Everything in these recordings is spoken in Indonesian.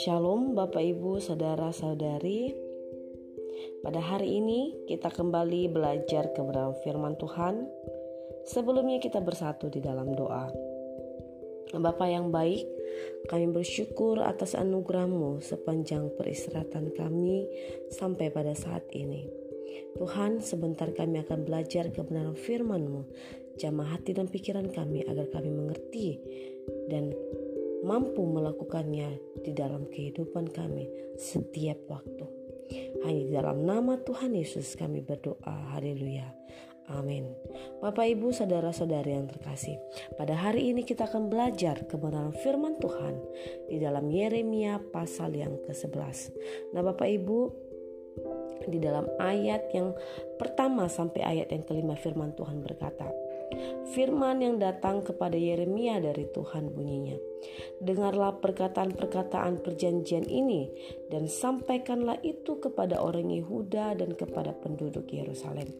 Shalom Bapak Ibu Saudara-saudari Pada hari ini kita kembali belajar kebenaran firman Tuhan. Sebelumnya kita bersatu di dalam doa. Bapak yang baik kami bersyukur atas anugerahmu sepanjang peristirahatan kami sampai pada saat ini Tuhan sebentar kami akan belajar kebenaran firman-Mu Jamah hati dan pikiran kami agar kami mengerti dan mampu melakukannya di dalam kehidupan kami setiap waktu. Hanya di dalam nama Tuhan Yesus kami berdoa. Haleluya. Amin. Bapak Ibu saudara-saudari yang terkasih, pada hari ini kita akan belajar kebenaran firman Tuhan di dalam Yeremia pasal yang ke-11. Nah, Bapak Ibu, di dalam ayat yang pertama sampai ayat yang kelima firman Tuhan berkata, Firman yang datang kepada Yeremia dari Tuhan bunyinya, Dengarlah perkataan-perkataan perjanjian ini dan sampaikanlah itu kepada orang Yehuda dan kepada penduduk Yerusalem.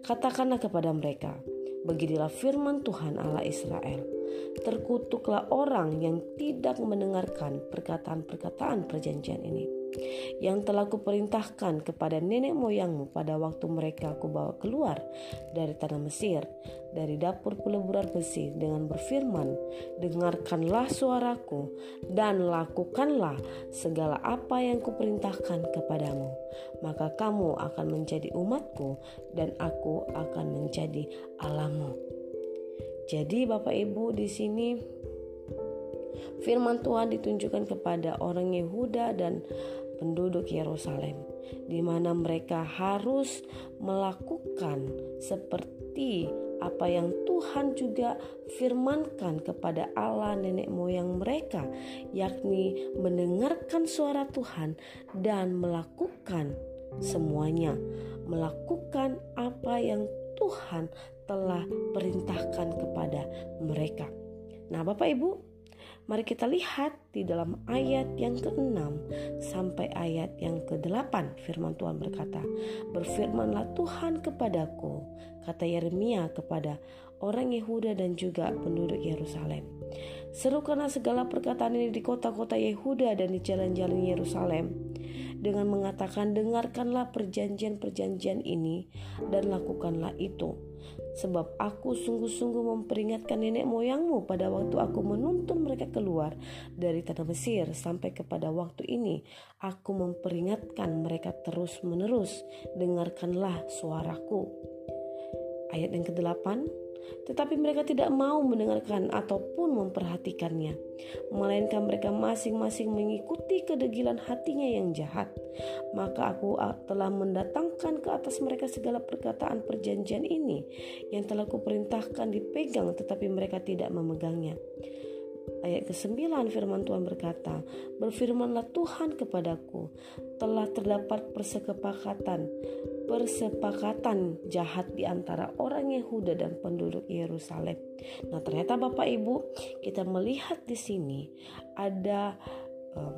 Katakanlah kepada mereka, Beginilah firman Tuhan Allah Israel. Terkutuklah orang yang tidak mendengarkan perkataan-perkataan perjanjian ini yang telah kuperintahkan kepada nenek moyangmu pada waktu mereka kubawa keluar dari tanah Mesir, dari dapur peleburan besi dengan berfirman, Dengarkanlah suaraku dan lakukanlah segala apa yang kuperintahkan kepadamu. Maka kamu akan menjadi umatku dan aku akan menjadi Allahmu. Jadi Bapak Ibu di sini firman Tuhan ditunjukkan kepada orang Yehuda dan penduduk Yerusalem, di mana mereka harus melakukan seperti apa yang Tuhan juga firmankan kepada Allah nenek moyang mereka, yakni mendengarkan suara Tuhan dan melakukan semuanya, melakukan apa yang Tuhan telah perintahkan kepada mereka. Nah, Bapak Ibu, Mari kita lihat di dalam ayat yang ke-6 sampai ayat yang ke-8 firman Tuhan berkata, "Berfirmanlah Tuhan kepadaku," kata Yeremia kepada orang Yehuda dan juga penduduk Yerusalem. Serukanlah segala perkataan ini di kota-kota Yehuda dan di jalan-jalan Yerusalem. Dengan mengatakan dengarkanlah perjanjian-perjanjian ini dan lakukanlah itu Sebab aku sungguh-sungguh memperingatkan nenek moyangmu pada waktu aku menuntun mereka keluar dari tanah Mesir sampai kepada waktu ini. Aku memperingatkan mereka terus-menerus. Dengarkanlah suaraku. Ayat yang ke-8 tetapi mereka tidak mau mendengarkan ataupun memperhatikannya, melainkan mereka masing-masing mengikuti kedegilan hatinya yang jahat. Maka aku telah mendatangkan ke atas mereka segala perkataan perjanjian ini yang telah kuperintahkan dipegang tetapi mereka tidak memegangnya. Ayat ke-9 firman Tuhan berkata, Berfirmanlah Tuhan kepadaku, telah terdapat persekepakatan persepakatan jahat di antara orang Yehuda dan penduduk Yerusalem. Nah, ternyata Bapak Ibu, kita melihat di sini ada um,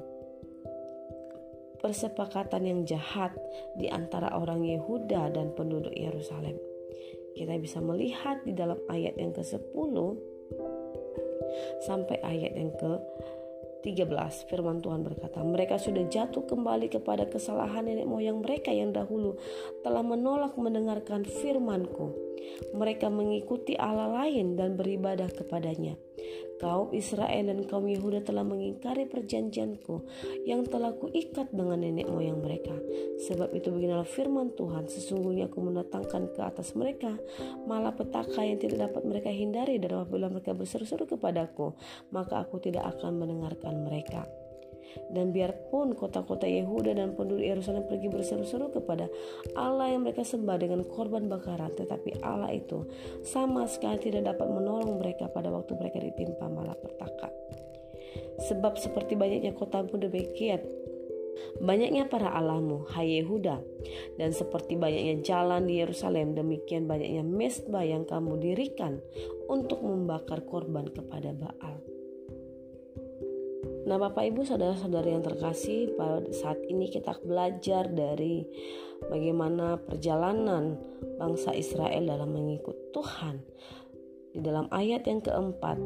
persepakatan yang jahat di antara orang Yehuda dan penduduk Yerusalem. Kita bisa melihat di dalam ayat yang ke-10 sampai ayat yang ke 13 firman Tuhan berkata, mereka sudah jatuh kembali kepada kesalahan nenek moyang mereka yang dahulu telah menolak mendengarkan firmanku. Mereka mengikuti Allah lain dan beribadah kepadanya. Kaum Israel dan kaum Yehuda telah mengingkari perjanjianku yang telah kuikat dengan nenek moyang mereka. Sebab itu beginilah firman Tuhan, sesungguhnya aku mendatangkan ke atas mereka malah petaka yang tidak dapat mereka hindari dan apabila mereka berseru-seru kepadaku, maka aku tidak akan mendengarkan mereka. Dan biarpun kota-kota Yehuda dan penduduk Yerusalem pergi berseru-seru kepada Allah yang mereka sembah dengan korban bakaran, tetapi Allah itu sama sekali tidak dapat menolong mereka pada waktu mereka ditimpa malapetaka. Sebab seperti banyaknya kota pun demikian Banyaknya para alamu, hai Yehuda, dan seperti banyaknya jalan di Yerusalem, demikian banyaknya mesbah yang kamu dirikan untuk membakar korban kepada Baal. Nah, Bapak Ibu, saudara-saudara yang terkasih, pada saat ini kita belajar dari bagaimana perjalanan bangsa Israel dalam mengikut Tuhan. Di dalam ayat yang keempat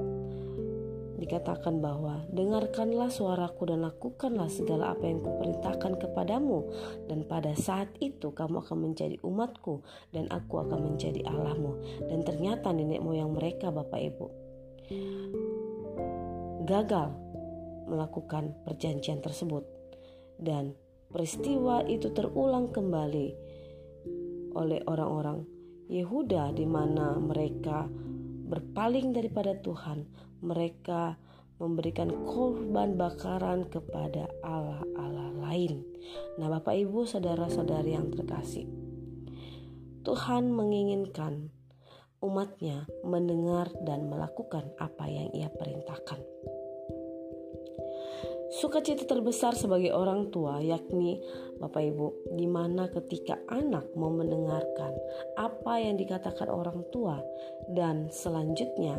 dikatakan bahwa dengarkanlah suaraku dan lakukanlah segala apa yang kuperintahkan kepadamu dan pada saat itu kamu akan menjadi umatku dan aku akan menjadi Allahmu dan ternyata nenek moyang mereka Bapak Ibu gagal melakukan perjanjian tersebut dan peristiwa itu terulang kembali oleh orang-orang Yehuda di mana mereka berpaling daripada Tuhan, mereka memberikan korban bakaran kepada Allah-Allah lain. Nah, Bapak Ibu, saudara-saudari yang terkasih, Tuhan menginginkan umatnya mendengar dan melakukan apa yang ia perintahkan. Sukacita terbesar sebagai orang tua yakni Bapak Ibu, di mana ketika anak mau mendengarkan apa yang dikatakan orang tua dan selanjutnya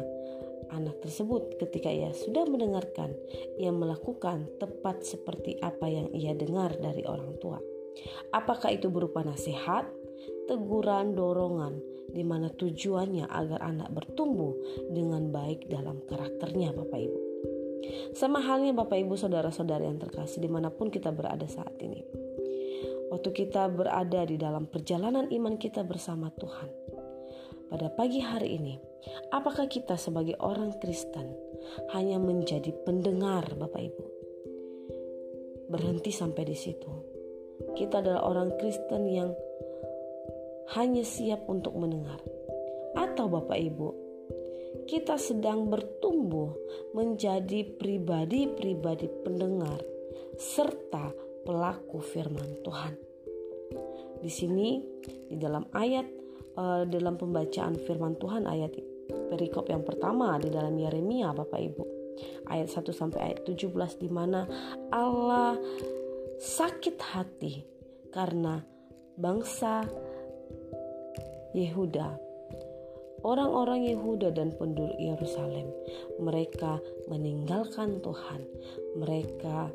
anak tersebut ketika ia sudah mendengarkan ia melakukan tepat seperti apa yang ia dengar dari orang tua. Apakah itu berupa nasihat, teguran, dorongan di mana tujuannya agar anak bertumbuh dengan baik dalam karakternya Bapak Ibu. Sama halnya Bapak Ibu Saudara-saudara yang terkasih di mana pun kita berada saat ini. Waktu kita berada di dalam perjalanan iman kita bersama Tuhan. Pada pagi hari ini, apakah kita sebagai orang Kristen hanya menjadi pendengar Bapak Ibu? Berhenti sampai di situ. Kita adalah orang Kristen yang hanya siap untuk mendengar. Atau Bapak Ibu, kita sedang bertumbuh menjadi pribadi-pribadi pendengar serta pelaku firman Tuhan. Di sini di dalam ayat uh, dalam pembacaan firman Tuhan ayat perikop yang pertama di dalam Yeremia Bapak Ibu ayat 1 sampai ayat 17 di mana Allah sakit hati karena bangsa Yehuda orang-orang Yehuda dan penduduk Yerusalem. Mereka meninggalkan Tuhan. Mereka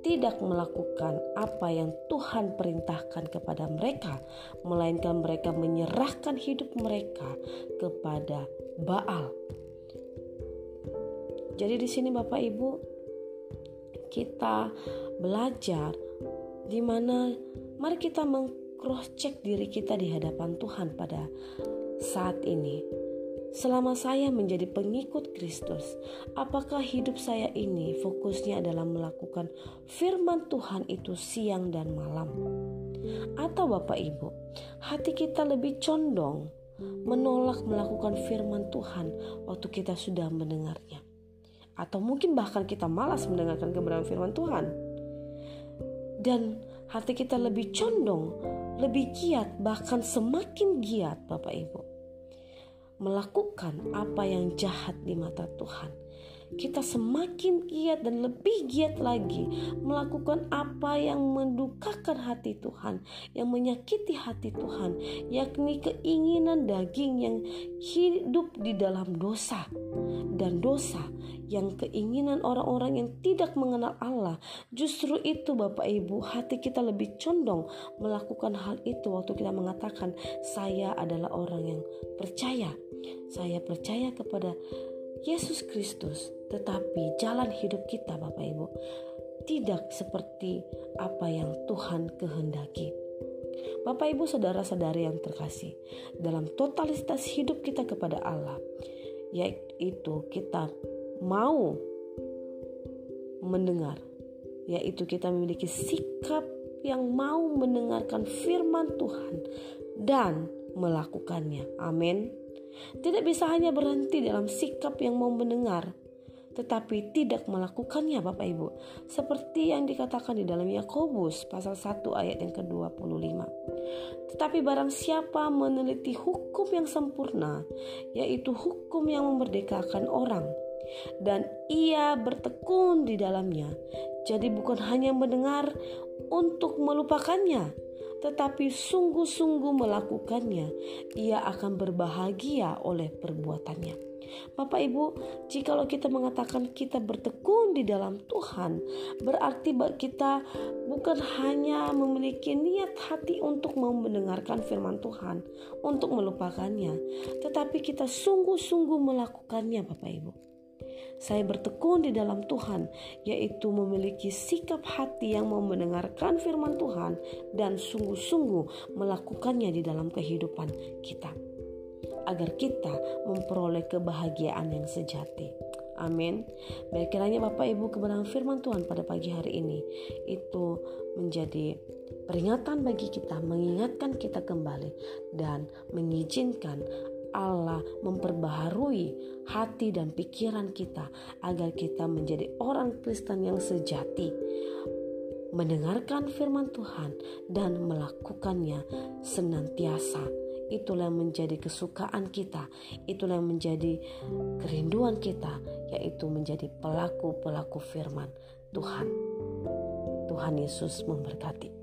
tidak melakukan apa yang Tuhan perintahkan kepada mereka, melainkan mereka menyerahkan hidup mereka kepada Baal. Jadi di sini Bapak Ibu kita belajar di mana mari kita mengcross check diri kita di hadapan Tuhan pada saat ini, selama saya menjadi pengikut Kristus, apakah hidup saya ini fokusnya adalah melakukan firman Tuhan itu siang dan malam? Atau Bapak Ibu, hati kita lebih condong menolak melakukan firman Tuhan waktu kita sudah mendengarnya? Atau mungkin bahkan kita malas mendengarkan kebenaran firman Tuhan? Dan hati kita lebih condong, lebih giat, bahkan semakin giat Bapak Ibu melakukan apa yang jahat di mata Tuhan. Kita semakin giat dan lebih giat lagi melakukan apa yang mendukakan hati Tuhan, yang menyakiti hati Tuhan, yakni keinginan daging yang hidup di dalam dosa dan dosa yang keinginan orang-orang yang tidak mengenal Allah. Justru itu Bapak Ibu, hati kita lebih condong melakukan hal itu waktu kita mengatakan saya adalah orang yang percaya saya percaya kepada Yesus Kristus, tetapi jalan hidup kita, Bapak Ibu, tidak seperti apa yang Tuhan kehendaki. Bapak, ibu, saudara-saudari yang terkasih, dalam totalitas hidup kita kepada Allah, yaitu kita mau mendengar, yaitu kita memiliki sikap yang mau mendengarkan firman Tuhan dan melakukannya. Amin. Tidak bisa hanya berhenti dalam sikap yang mau mendengar, tetapi tidak melakukannya Bapak Ibu. Seperti yang dikatakan di dalam Yakobus pasal 1 ayat yang ke-25. Tetapi barang siapa meneliti hukum yang sempurna, yaitu hukum yang memerdekakan orang, dan ia bertekun di dalamnya. Jadi bukan hanya mendengar untuk melupakannya, tetapi sungguh-sungguh melakukannya, ia akan berbahagia oleh perbuatannya. Bapak Ibu, jikalau kita mengatakan kita bertekun di dalam Tuhan, berarti kita bukan hanya memiliki niat hati untuk mau mendengarkan firman Tuhan, untuk melupakannya, tetapi kita sungguh-sungguh melakukannya Bapak Ibu. Saya bertekun di dalam Tuhan, yaitu memiliki sikap hati yang mau mendengarkan firman Tuhan dan sungguh-sungguh melakukannya di dalam kehidupan kita agar kita memperoleh kebahagiaan yang sejati. Amin. Baik kiranya Bapak Ibu kebenaran firman Tuhan pada pagi hari ini itu menjadi peringatan bagi kita, mengingatkan kita kembali dan mengizinkan Allah memperbaharui hati dan pikiran kita agar kita menjadi orang Kristen yang sejati mendengarkan firman Tuhan dan melakukannya senantiasa itulah yang menjadi kesukaan kita, itulah yang menjadi kerinduan kita, yaitu menjadi pelaku-pelaku firman Tuhan. Tuhan Yesus memberkati.